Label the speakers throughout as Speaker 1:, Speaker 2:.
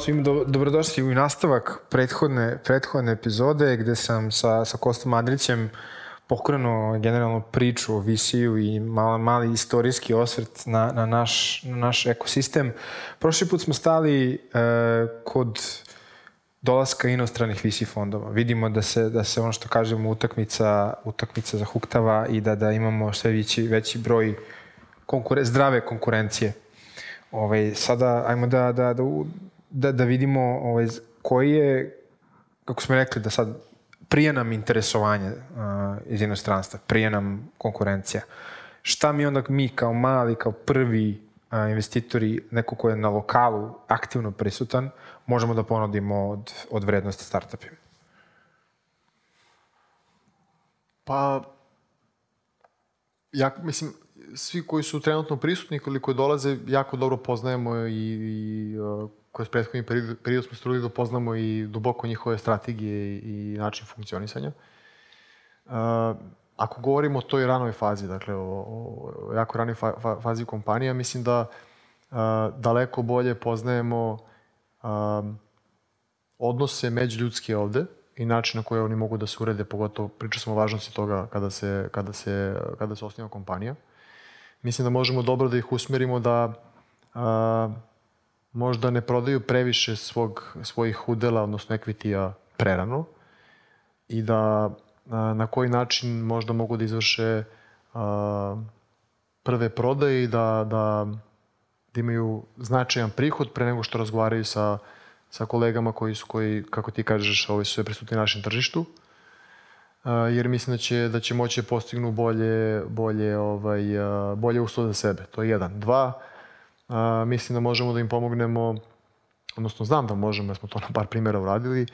Speaker 1: Svima, do, dobrodošli u nastavak prethodne, prethodne epizode gde sam sa, sa Kostom Adrićem pokrenuo generalno priču o VC-u i mali, mali istorijski osvrt na, na, naš, na naš ekosistem. Prošli put smo stali e, kod dolaska inostranih VC fondova. Vidimo da se, da se ono što kažemo utakmica, utakmica zahuktava i da, da imamo sve veći, veći broj konkure, zdrave konkurencije. Ovaj, sada, ajmo da, da, da, da, da vidimo ovaj, koji je, kako smo rekli, da sad prije nam interesovanje uh, iz inostranstva, prije nam konkurencija. Šta mi onda mi kao mali, kao prvi uh, investitori, neko ko je na lokalu aktivno prisutan, možemo da ponudimo od, od vrednosti startupima?
Speaker 2: Pa, ja mislim, svi koji su trenutno prisutni koji dolaze, jako dobro poznajemo i, i uh, kroz prethodni period, period smo strudili da poznamo i duboko njihove strategije i način funkcionisanja. Uh, ako govorimo o toj ranoj fazi, dakle o, o jako ranoj fa, fa, fazi kompanija, mislim da uh, daleko bolje poznajemo uh, odnose međuljudske ovde i način na koji oni mogu da se urede, pogotovo pričali smo o važnosti toga kada se, kada se, kada se osniva kompanija. Mislim da možemo dobro da ih usmerimo da uh, možda ne prodaju previše svog, svojih udela, odnosno ekvitija prerano i da a, na koji način možda mogu da izvrše a, prve prodaje i da, da, da imaju značajan prihod pre nego što razgovaraju sa, sa kolegama koji su, koji, kako ti kažeš, ovi su sve prisutni na našem tržištu. Uh, jer mislim da će, da će moći da postignu bolje, bolje, ovaj, uh, bolje uslove za sebe. To je jedan. Dva, a, mislim da možemo da im pomognemo, odnosno znam da možemo, jer smo to na par primjera uradili,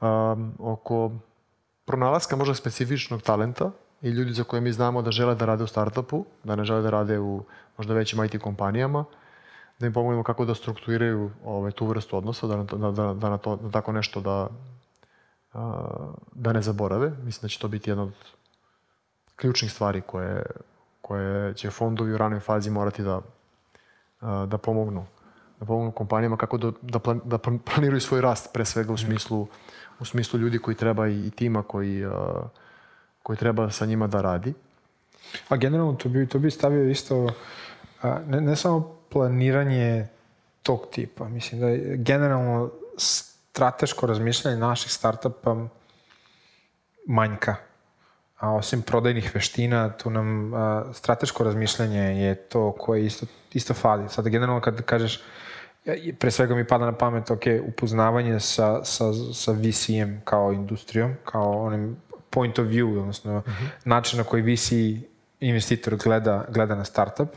Speaker 2: a, oko pronalaska možda specifičnog talenta i ljudi za koje mi znamo da žele da rade u startupu, da ne žele da rade u možda većim IT kompanijama, da im pomognemo kako da strukturiraju ovaj, tu vrstu odnosa, da, da, da, da, na to, da tako nešto da, da ne zaborave. Mislim da će to biti jedna od ključnih stvari koje, koje će fondovi u ranoj fazi morati da da pomognu da pomognu kompanijama kako da, da, plan, da planiraju svoj rast pre svega u smislu, u smislu ljudi koji treba i, i tima koji, koji treba sa njima da radi.
Speaker 1: A generalno to bi, to bi stavio isto ne, ne samo planiranje tog tipa, mislim da je generalno strateško razmišljanje naših startupa manjka a osim prodajnih veština, tu nam a, strateško razmišljanje je to koje isto, isto fali. Sada generalno kad kažeš, pre svega mi pada na pamet, ok, upoznavanje sa, sa, sa VC-em kao industrijom, kao onim point of view, odnosno uh mhm. -huh. način na koji VC investitor gleda, gleda na startup,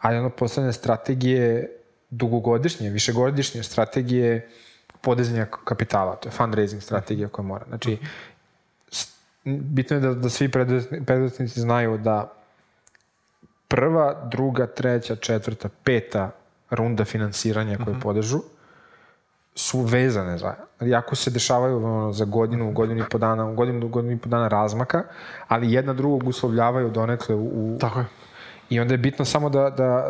Speaker 1: ali ono postavljanje strategije dugogodišnje, višegodišnje strategije podizanja kapitala, to je fundraising strategija koja mora. Znači, mhm. Bitno je da, da svi preduzetnici znaju da prva, druga, treća, četvrta, peta runda finansiranja koje mhm. -huh. podežu su vezane za, jako se dešavaju ono, za godinu, godinu i po dana, godinu, godinu i po dana razmaka, ali jedna drugog uslovljavaju donekle u... u
Speaker 2: Tako je.
Speaker 1: I onda je bitno samo da, da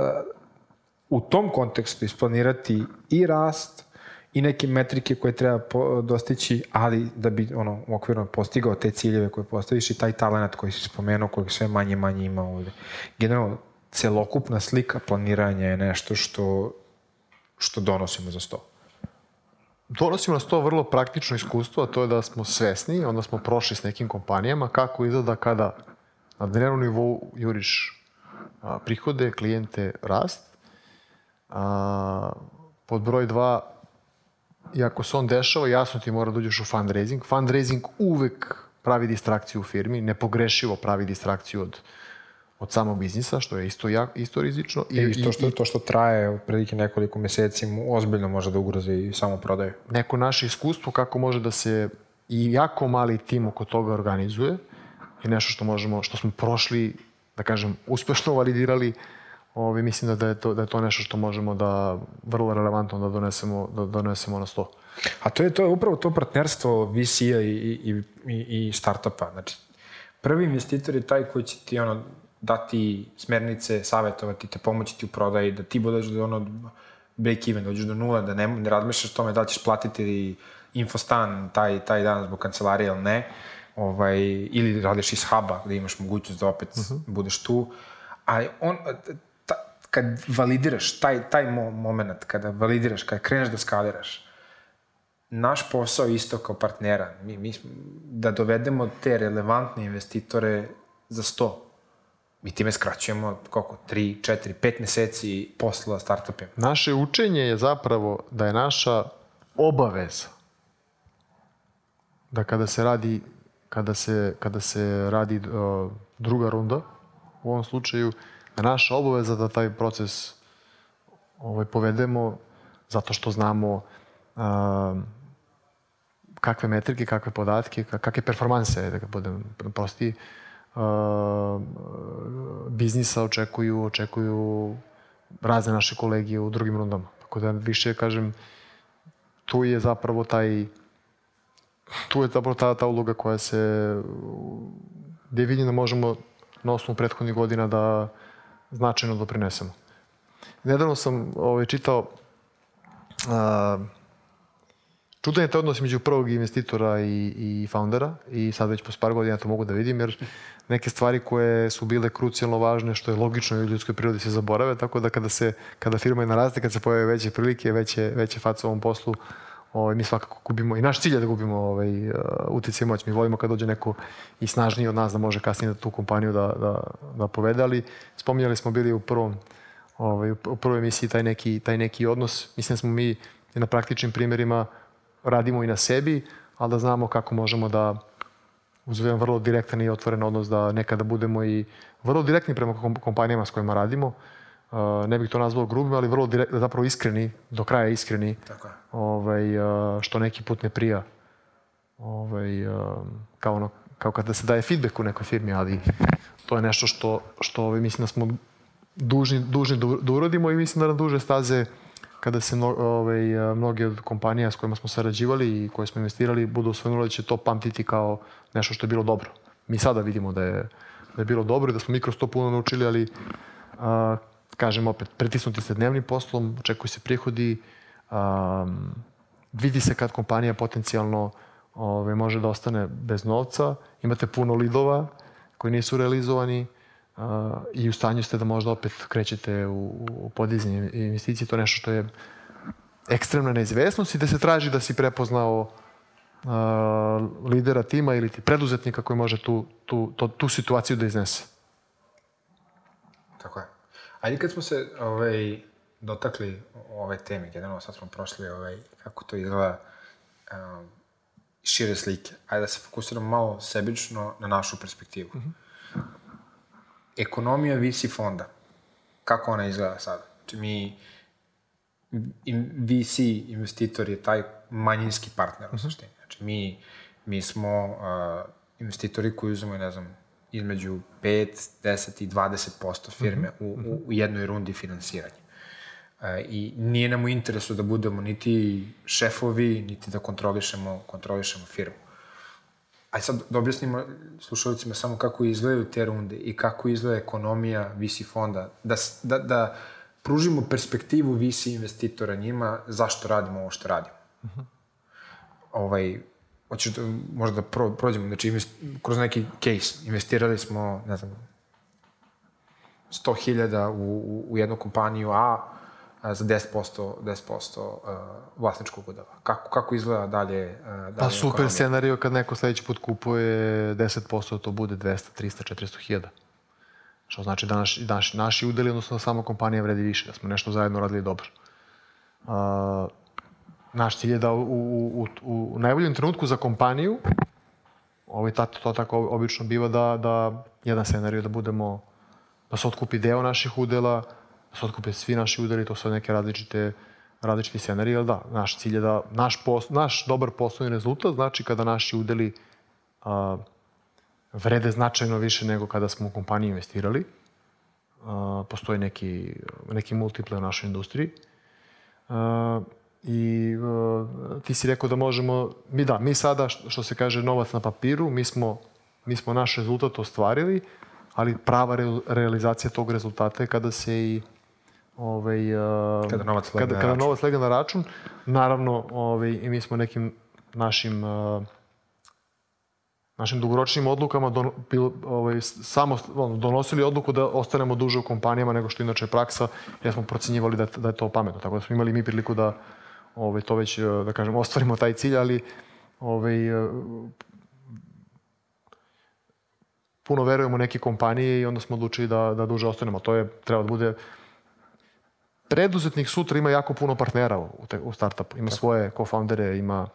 Speaker 1: u tom kontekstu isplanirati i rast, i neke metrike koje treba po, dostići, ali da bi ono, okvirno postigao te ciljeve koje postaviš i taj talent koji si spomenuo, kojeg sve manje manje ima ovde. Generalno, celokupna slika planiranja je nešto što, što donosimo za sto.
Speaker 2: Donosimo na sto vrlo praktično iskustvo, a to je da smo svesni, onda smo prošli s nekim kompanijama, kako izgleda kada na dnevnom nivou juriš prihode, klijente, rast. A, pod broj dva, i ako se on dešava, jasno ti mora da uđeš u fundraising. Fundraising uvek pravi distrakciju u firmi, nepogrešivo pravi distrakciju od od samog biznisa, što je isto, jak, isto rizično.
Speaker 1: I, I to, što, to što traje od predike nekoliko meseci ozbiljno može da ugroze i samo prodaju.
Speaker 2: Neko naše iskustvo kako može da se i jako mali tim oko toga organizuje je nešto što možemo, što smo prošli, da kažem, uspešno validirali Ovi, mislim da, da, je to, da je to nešto što možemo da vrlo relevantno da donesemo, da donesemo na sto.
Speaker 1: A to je, to je upravo to partnerstvo VC-a i, i, i, i startupa. Znači, prvi investitor je taj koji će ti ono, dati smernice, savjetovati te, pomoći ti u prodaji, da ti budeš da ono, break even, dođeš do nula, da ne, ne razmišljaš tome da li ćeš platiti infostan taj, taj dan zbog kancelarije ili ne, ovaj, ili radiš iz huba gde imaš mogućnost da opet uh -huh. budeš tu, ali on, kad validiraš taj, taj mo moment, kada validiraš, kada kreneš da skaliraš, naš posao isto kao partnera, mi, mi, da dovedemo te relevantne investitore za sto. Mi time skraćujemo koliko, 3, 4, 5 meseci posla startupima.
Speaker 2: Naše učenje je zapravo da je naša obaveza da kada se radi kada se, kada se radi uh, druga runda, u ovom slučaju, naša obaveza da taj proces ovaj, povedemo zato što znamo uh, kakve metrike, kakve podatke, kakve performanse, da ga budem prosti, uh, biznisa očekuju, očekuju razne naše kolegije u drugim rundama. Tako da više, kažem, tu je zapravo taj tu je zapravo ta, ta uloga koja se gde vidim da možemo na osnovu prethodnih godina da značajno doprinesemo. Nedavno sam ovaj, čitao uh, Čudan je to odnos među prvog investitora i, i foundera i sad već po par godina to mogu da vidim jer neke stvari koje su bile krucijalno važne, što je logično i u ljudskoj prirodi se zaborave, tako da kada, se, kada firma je naraste, kad se pojave veće prilike, veće, veće face u ovom poslu, ovaj, mi svakako gubimo i naš cilj je da gubimo ovaj, uh, utjecaj moć. Mi volimo kad dođe neko i snažniji od nas da može kasnije da tu kompaniju da, da, da povede, ali spominjali smo bili u prvom ovaj, u prvoj emisiji taj neki, taj neki odnos. Mislim da smo mi na praktičnim primjerima radimo i na sebi, ali da znamo kako možemo da uz vrlo direktan i otvoren odnos da nekada budemo i vrlo direktni prema kompanijama s kojima radimo. Uh, ne bih to nazvao grubim, ali vrlo direkt, zapravo iskreni, do kraja iskreni, Tako je. ovaj, uh, što neki put ne prija. Ovaj, uh, kao, ono, kao kada se daje feedback u nekoj firmi, ali to je nešto što, što ovaj, mislim da smo dužni, dužni da, da uradimo i mislim da na duže staze kada se no, ovaj, mnoge od kompanija s kojima smo sarađivali i koje smo investirali budu osvojnuli da će to pamtiti kao nešto što je bilo dobro. Mi sada vidimo da je, da je bilo dobro i da smo mi kroz to puno naučili, ali a, kažem opet, pritisnuti se dnevnim poslom, očekuju se prihodi, a, vidi se kad kompanija potencijalno ovaj, može da ostane bez novca, imate puno lidova koji nisu realizovani, i u stanju ste da možda opet krećete u, u podizanje investicije, to je nešto što je ekstremna neizvesnost i da se traži da si prepoznao uh, lidera tima ili ti preduzetnika koji može tu, tu, to, tu situaciju da iznese.
Speaker 1: Tako je. Ajde kad smo se ovaj, dotakli ove teme, generalno sad smo prošli ovaj, kako to izgleda um, šire slike. Ajde da se fokusiramo malo sebično na našu perspektivu. Mm -hmm ekonomija VC fonda, kako ona izgleda sada? Znači mi, VC investitor je taj manjinski partner u mhm. suštini. Znači mi, mi smo uh, investitori koji uzemo, ne znam, između 5, 10 i 20% firme u, u, u jednoj rundi finansiranja. Uh, I nije nam u interesu da budemo niti šefovi, niti da kontrolišemo, kontrolišemo firmu. Aj sad da objasnimo slušalcima samo kako izgledaju te runde i kako izgleda ekonomija VC fonda, da, da, da pružimo perspektivu VC investitora njima zašto radimo ovo što radimo. Uh -huh. Ovaj, hoćeš da, možda da pro, prođemo, znači invest, kroz neki case, investirali smo, ne znam, 100.000 u, u, u jednu kompaniju A, za 10%, 10% uh, vlasničkog udela. Kako, kako izgleda dalje? Uh, dalje
Speaker 2: pa super ekonomija? scenario kad neko sledeći put kupuje 10%, to bude 200, 300, 400 hiljada. Što znači da naš, naš, naši udeli, odnosno da sama kompanija vredi više, da smo nešto zajedno radili dobro. Uh, naš cilj je da u, u, u, u najboljem trenutku za kompaniju, ovaj, tato, to tako obično biva da, da jedan scenariju da budemo, da se otkupi deo naših udela, se otkupe svi naši udari, to su neke različite različiti scenariji, ali da, naš cilj je da naš, pos, naš dobar poslovni rezultat znači kada naši udeli a, vrede značajno više nego kada smo u kompaniji investirali. A, postoji neki, neki multiple u našoj industriji. A, I a, ti si rekao da možemo, mi da, mi sada, što se kaže, novac na papiru, mi smo, mi smo naš rezultat ostvarili, ali prava re, realizacija tog rezultata je kada se i ovaj, uh,
Speaker 1: Kada novac legne
Speaker 2: kada,
Speaker 1: na
Speaker 2: kada
Speaker 1: račun.
Speaker 2: novac legne na račun, naravno ovaj, i mi smo nekim našim uh, našim dugoročnim odlukama don, bil, ovaj, samo ono, donosili odluku da ostanemo duže u kompanijama nego što je inače praksa, jer smo procenjivali da, je- da je to pametno. Tako da smo imali mi priliku da ovaj, to već, eh, da kažem, ostvarimo taj cilj, ali ovaj, eh, puno verujemo u neke kompanije i onda smo odlučili da, da duže ostanemo. To je, treba da bude preduzetnik sutra ima jako puno partnera u, te, u startupu. Ima svoje co-foundere, ima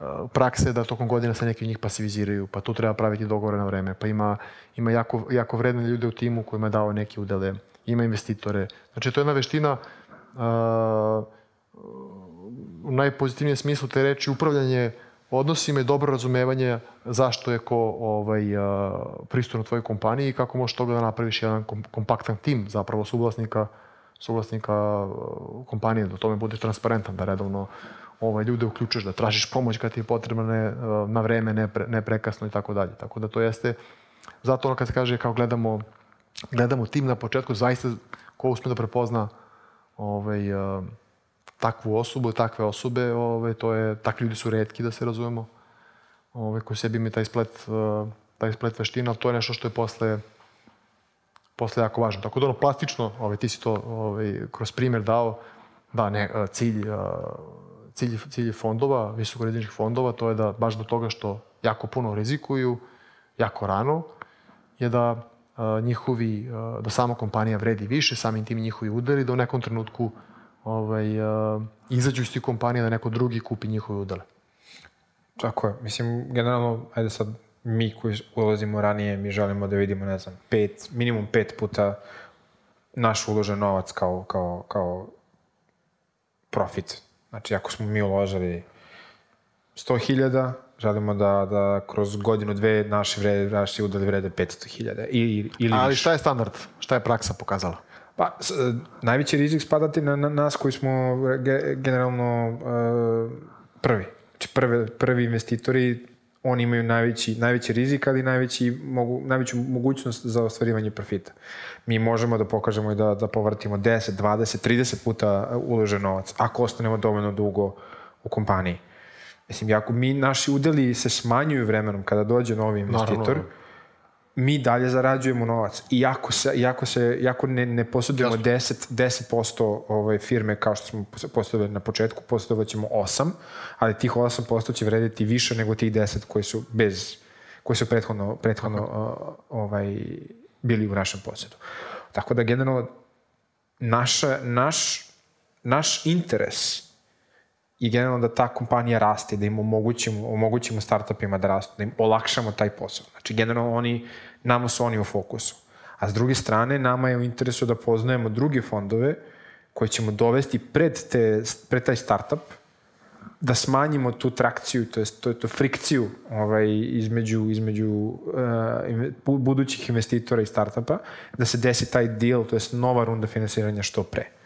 Speaker 2: uh, prakse da tokom godina se neki od njih pasiviziraju, pa tu treba praviti dogovore na vreme, pa ima, ima jako, jako vredne ljude u timu kojima je dao neke udele, ima investitore. Znači, to je jedna veština uh, u najpozitivnijem smislu te reči upravljanje odnosima i dobro razumevanje zašto je ko ovaj, pristup u tvojoj kompaniji i kako možeš toga da napraviš jedan kom, kompaktan tim zapravo suvlasnika suvlasnika kompanije, da tome budeš transparentan, da redovno ovaj, ljude uključuješ, da tražiš pomoć kad ti je potrebna ne, na vreme, ne, pre, ne prekasno i tako dalje. Tako da to jeste, zato ono kad se kaže kao gledamo, gledamo tim na početku, zaista ko uspe da prepozna ovaj, takvu osobu, takve osobe, ovaj, to je, takvi ljudi su redki da se razumemo, ovaj, koji sebi imaju taj splet, uh, taj splet veština, to je nešto što je posle posle jako važno. Tako da ono plastično, ovaj, ti si to ovaj, kroz primjer dao, da ne, a, cilj, a, cilj, cilj fondova, visokorizičnih fondova, to je da baš do toga što jako puno rizikuju, jako rano, je da njihovi, da sama kompanija vredi više, samim tim njihovi udeli, da u nekom trenutku ovaj, a, izađu iz tih kompanija da neko drugi kupi njihove udele.
Speaker 1: Tako je. Mislim, generalno, ajde sad, mi koji ulazimo ranije, mi želimo da vidimo, ne znam, pet, minimum pet puta naš uložen novac kao, kao, kao profit. Znači, ako smo mi uložili 100.000, želimo da, da kroz godinu, dve, naši, vrede, naši udali vrede 500.000 ili, ili
Speaker 2: Ali šta je standard? Šta je praksa pokazala?
Speaker 1: Pa, s, e, najveći rizik spadati na, na nas koji smo ge, generalno e, prvi. Znači, prvi, prvi investitori, oni imaju najveći, najveći rizik, ali najveći, mogu, najveću mogućnost za ostvarivanje profita. Mi možemo da pokažemo i da, da povrtimo 10, 20, 30 puta uložen novac, ako ostanemo dovoljno dugo u kompaniji. Mislim, ako mi, naši udeli se smanjuju vremenom kada dođe novi investitor,
Speaker 2: Naravno.
Speaker 1: Mi dalje zarađujemo novac. Iako, se, iako, se, iako ne, ne posjedujemo
Speaker 2: Jasno.
Speaker 1: 10, 10% ovaj, firme kao što smo posjedovali na početku, posjedovat ćemo 8, ali tih 8% će vrediti više nego tih 10 koji su bez koji su prethodno, prethodno ovaj, bili u našem posjedu. Tako da generalno naša, naš, naš interes i generalno da ta kompanija raste, da im omogućimo, omogućimo startupima da rastu, da im olakšamo taj posao. Znači, generalno oni, nama su oni u fokusu. A s druge strane, nama je u interesu da poznajemo druge fondove koje ćemo dovesti pred, te, pred taj startup, da smanjimo tu trakciju, to jest to, to frikciju ovaj, između, između uh, budućih investitora i startupa, da se desi taj deal, to jest nova runda finansiranja što pre.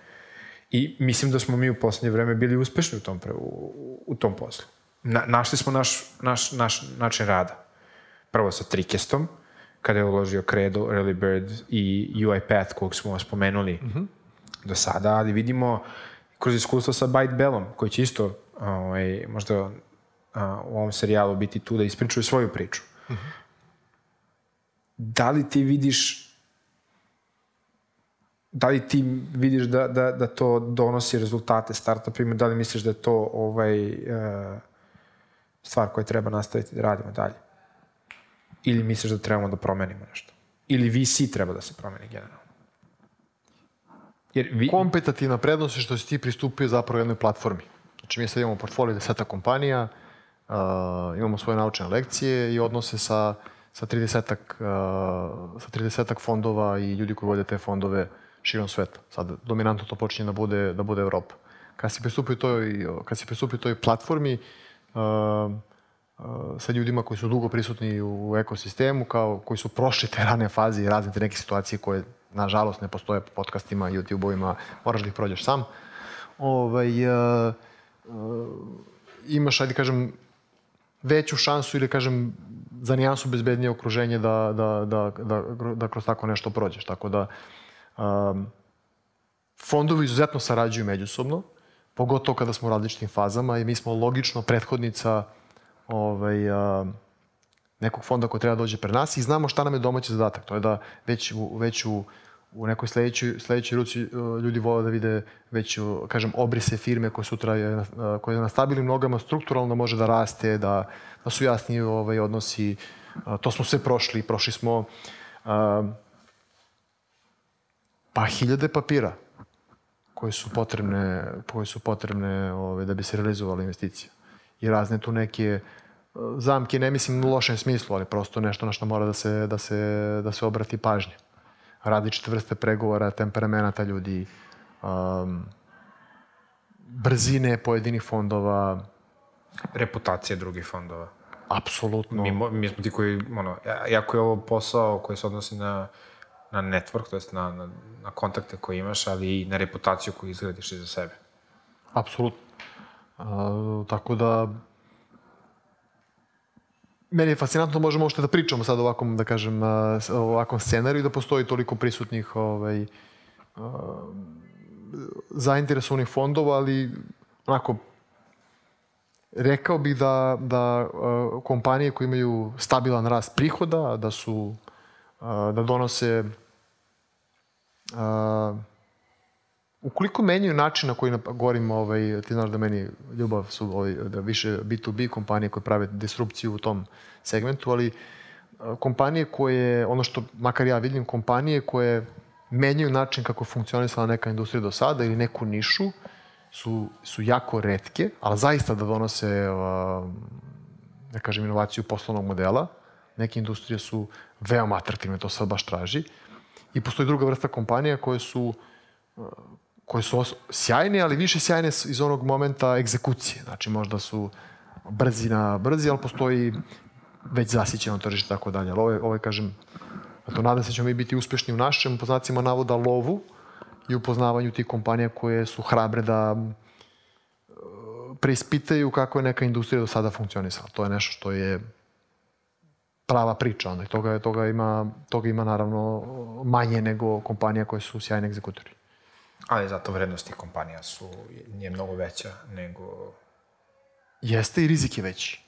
Speaker 1: I mislim da smo mi u poslednje vreme bili uspešni u tom, pre, u, u tom poslu. Na, našli smo naš, naš, naš način rada. Prvo sa Trikestom, kada je uložio Credo, Early Bird i UiPath, kog smo spomenuli mm -hmm. do sada, ali vidimo kroz iskustvo sa Byte Bellom, koji će isto ovaj, možda a, u ovom serijalu biti tu da ispričaju svoju priču. Mm -hmm. Da li ti vidiš da li ti vidiš da, da, da to donosi rezultate startupima, da li misliš da je to ovaj, uh, stvar koju treba nastaviti da radimo dalje? Ili misliš da trebamo da promenimo nešto? Ili VC treba da se promeni generalno? Jer vi,
Speaker 2: Kompetativna prednost je što si ti pristupio zapravo jednoj platformi. Znači mi sad imamo portfolio deseta kompanija, uh, imamo svoje naučne lekcije i odnose sa, sa 30-ak uh, sa 30 fondova i ljudi koji vode te fondove širom sveta. Sad dominantno to počinje da bude, da bude Evropa. Kad si pristupio toj, kad si pristupio toj platformi, uh, uh, sa ljudima koji su dugo prisutni u ekosistemu, kao, koji su prošli te rane faze i razne te neke situacije koje, nažalost, ne postoje po podcastima, YouTube-ovima, moraš da ih prođeš sam. Ovaj, uh, uh, imaš, ajde kažem, veću šansu ili kažem za nijansu bezbednije okruženje da, da, da, da, da kroz tako nešto prođeš. Tako da um, fondovi izuzetno sarađuju međusobno, pogotovo kada smo u različitim fazama i mi smo logično prethodnica ovaj, a, nekog fonda koji treba da dođe pre nas i znamo šta nam je domaći zadatak. To je da već u, već u, u nekoj sledećoj, sledećoj ruci ljudi vole da vide već, kažem, obrise firme koje sutra je, koje je na stabilnim nogama strukturalno može da raste, da, da su jasni ovaj, odnosi. To smo sve prošli. Prošli smo pa hiljade papira koje su potrebne, koje su potrebne ove, da bi se realizovala investicija. I razne tu neke e, zamke, ne mislim u lošem smislu, ali prosto nešto na što mora da se, da se, da se obrati pažnje. Različite vrste pregovora, temperamenata ljudi, um, brzine pojedinih fondova.
Speaker 1: Reputacije drugih fondova.
Speaker 2: Apsolutno.
Speaker 1: Mi, mi smo ti koji, ono, jako je ovo posao koji se odnosi na na network, to jest na, na, na kontakte koje imaš, ali i na reputaciju koju izgradiš iza sebe.
Speaker 2: Apsolutno. Uh, tako da, meni je fascinantno, možemo ošte da pričamo sad o ovakvom, da kažem, o ovakvom scenariju da postoji toliko prisutnih ovaj, zainteresovanih fondova, ali onako, rekao bih da, da kompanije koje imaju stabilan rast prihoda, da su da donose Uh, ukoliko menjaju način na koji govorim, ovaj, ti znaš da meni ljubav su ovaj, da više B2B kompanije koje prave disrupciju u tom segmentu, ali uh, kompanije koje, ono što makar ja vidim, kompanije koje menjaju način kako funkcionisala neka industrija do sada ili neku nišu, su, su jako redke, ali zaista da donose, uh, da kažem, inovaciju poslovnog modela. Neke industrije su veoma atraktivne, to sad baš traži. Uh, I postoji druga vrsta kompanija koje su koje su sjajne, ali više sjajne iz onog momenta egzekucije. Znači možda su brzi na brzi, ali postoji već zasićeno tržište tako dalje. Ali ovo je, ovo je kažem, to nadam se da ćemo mi biti uspešni u našem, po znacima navoda, lovu i upoznavanju tih kompanija koje su hrabre da preispitaju kako je neka industrija do sada funkcionisala. To je nešto što je prava priča. Onda. Toga, toga, ima, toga ima naravno manje nego kompanija koje su sjajni egzekutori.
Speaker 1: Ali zato vrednosti kompanija su nije mnogo veća nego...
Speaker 2: Jeste i rizik je veći.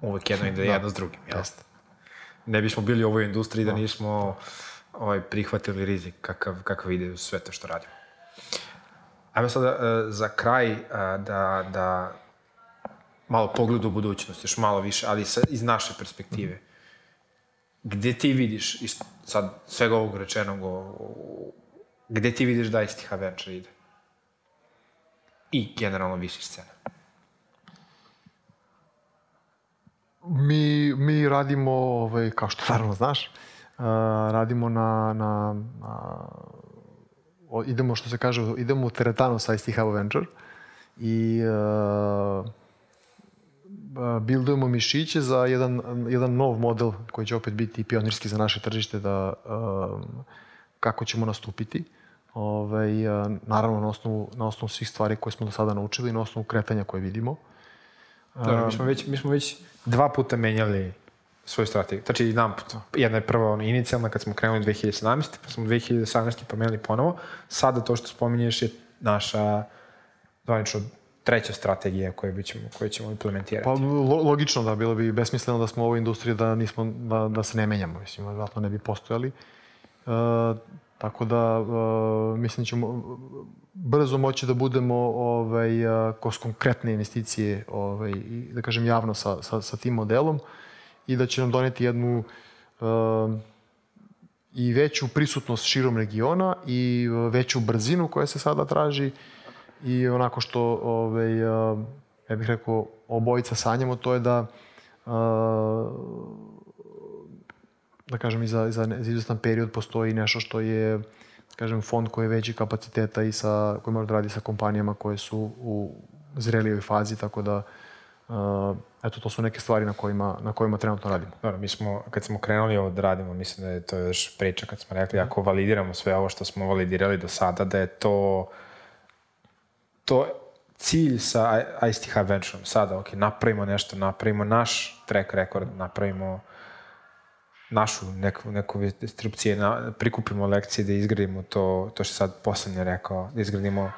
Speaker 1: Uvek jedno ide da. jedno s drugim. Jel? Jeste. Ne bismo bili u ovoj industriji da, da nismo ovaj, prihvatili rizik kakav, kakav ide u sve to što radimo. Ajmo sada uh, za kraj uh, da, da malo pogled u budućnost, još malo više, ali sa, iz naše perspektive. Gde ti vidiš, iz sad svega ovog rečenog, o, o, gde ti vidiš da isti Venture ide? I generalno više scena.
Speaker 2: Mi, mi radimo, ovaj, kao što naravno znaš, uh, radimo na, na, na idemo, što se kaže, idemo u teretanu sa IST Venture i uh, bildujemo mišiće za jedan, jedan nov model koji će opet biti pionirski za naše tržište da kako ćemo nastupiti. Ovaj, naravno na osnovu, na osnovu svih stvari koje smo do sada naučili i na osnovu kretanja koje vidimo.
Speaker 1: Dobro, mi smo već, mi smo već dva puta menjali svoju strategiju. Znači, jedan put. Jedna je prva ono, inicijalna kad smo krenuli 2017. Pa smo 2018. pomenuli ponovo. Sada to što spominješ je naša zvanično treća strategija koju, ćemo, koju ćemo implementirati?
Speaker 2: Pa logično da, bilo bi besmisleno da smo u ovoj industriji da, nismo, da, da se ne menjamo, mislim, vjerojatno ne bi postojali. E, tako da, e, mislim da ćemo brzo moći da budemo ovaj, e, kroz konkretne investicije, ovaj, da kažem javno sa, sa, sa tim modelom i da će nam doneti jednu e, i veću prisutnost širom regiona i veću brzinu koja se sada traži i onako što, ovaj, ja bih rekao, obojica sanjamo, to je da da kažem, i za, za, za izvestan period postoji nešto što je da kažem, fond koji je veći kapaciteta i sa, koji može da radi sa kompanijama koje su u zrelijoj fazi, tako da uh, eto, to su neke stvari na kojima, na kojima trenutno radimo.
Speaker 1: Dobro, mi smo, kad smo krenuli ovo da radimo, mislim da je to još priča kad smo rekli, ako validiramo sve ovo što smo validirali do sada, da je to uh, to cilj sa ISTH Ventureom sada, ok, napravimo nešto, napravimo naš track record, napravimo našu neku, neku distribucije, na, prikupimo lekcije, da izgradimo to, to što sad poslednje rekao, da izgradimo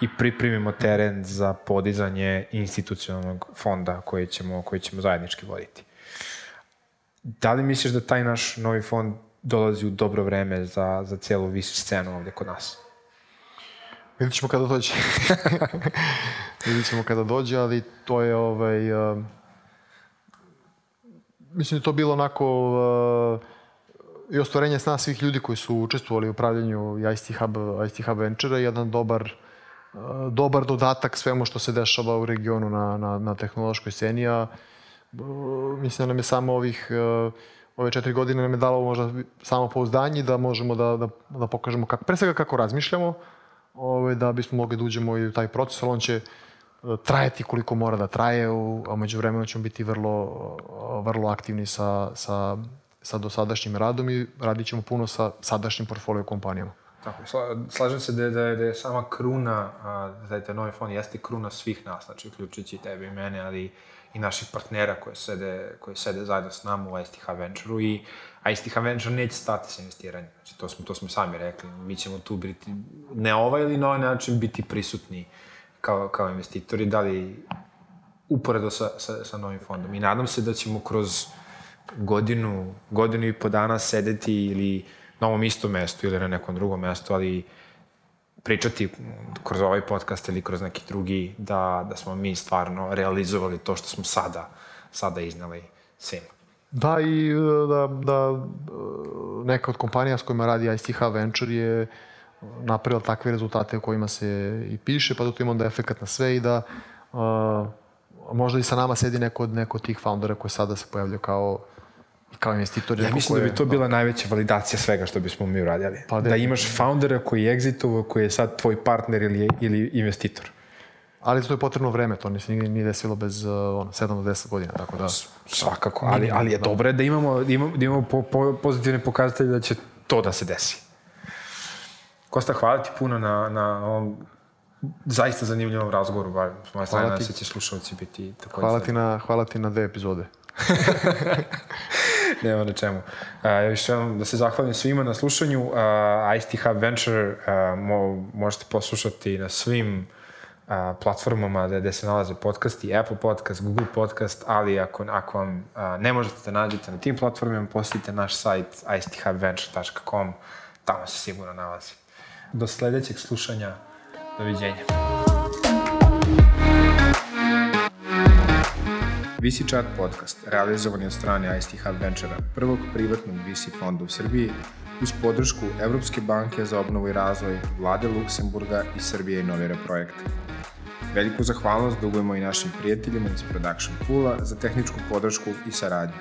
Speaker 1: i pripremimo teren za podizanje institucionalnog fonda koji ćemo, koji ćemo zajednički voditi. Da li misliš da taj naš novi fond dolazi u dobro vreme za, za celu visu scenu ovde kod nas?
Speaker 2: Vidjet ćemo kada dođe. Vidjet ćemo kada dođe, ali to je ovaj... Uh, mislim da to bilo onako uh, i ostvarenje sna svih ljudi koji su učestvovali u upravljanju ICT Hub, ICT Hub Venture, jedan dobar uh, dobar dodatak svemu što se dešava u regionu na, na, na tehnološkoj sceni, a uh, mislim da nam je samo ovih uh, ove četiri godine nam je dalo možda samo pouzdanje da možemo da, da, da pokažemo kako, pre svega kako razmišljamo, ovaj, da bismo mogli da uđemo i u taj proces, ali on će uh, trajati koliko mora da traje, u, a među vremenu ćemo biti vrlo, uh, vrlo aktivni sa, sa, sa dosadašnjim radom i radit ćemo puno sa sadašnjim portfolio kompanijama.
Speaker 1: Tako, slažem se da je, da je, da je sama kruna, da je taj novi fond jeste kruna svih nas, znači uključujući tebe i mene, ali naših partnera koji sede, koji sede zajedno s nama u ISTH Venture-u i ISTH Venture neće stati sa investiranjem. Znači, to smo, to smo sami rekli. Mi ćemo tu biti, ne ovaj ili na ovaj način, biti prisutni kao, kao investitori, da li uporedo sa, sa, sa novim fondom. I nadam se da ćemo kroz godinu, godinu i po dana sedeti ili na ovom istom mestu ili na nekom drugom mestu, ali pričati kroz ovaj podcast ili kroz neki drugi da, da smo mi stvarno realizovali to što smo sada, sada iznali svima.
Speaker 2: Da, i e, da, da e, neka od kompanija s kojima radi ICH Venture je napravila takve rezultate o kojima se i piše, pa da to ima onda efekt na sve i da uh, možda i sa nama sedi neko od, neko od tih foundera koji sada se pojavljaju kao kao investitor.
Speaker 1: Ja mislim da bi to bila najveća validacija svega što bismo mi uradili. Pa da imaš foundera koji je exitovao, koji je sad tvoj partner ili, ili investitor.
Speaker 2: Ali to je potrebno vreme, to nije, nije desilo bez uh, ono, 7 do 10 godina, tako da...
Speaker 1: Svakako, ali, ali je da. dobro da imamo, da imamo, da imamo po, po, pozitivne pokazatelje da će to da se desi. Kosta, hvala ti puno na, na ovom zaista zanimljivom razgovoru, bar s moje strane, da se će slušalci biti
Speaker 2: tako. Hvala ti, na, hvala ti na dve epizode.
Speaker 1: Nema na čemu. Uh, još jednom da se zahvalim svima na slušanju. Uh, ICT Hub Venture uh, mo, možete poslušati na svim uh, platformama gde, gde se nalaze podcasti, Apple podcast, Google podcast, ali ako, ako vam uh, ne možete da nađete na tim platformama, posjetite naš sajt icthubventure.com, tamo se sigurno nalazi. Do sledećeg slušanja, doviđenja. VC Chat podcast realizovan je od strane ICT Hub Venture-a, prvog privatnog VC fonda u Srbiji, uz podršku Evropske banke za obnovu i razvoj, Vlade Luksemburga i Srbije Inovira projekta. Veliku zahvalnost dugujemo i našim prijateljima iz Production Poola za tehničku podršku i saradnju.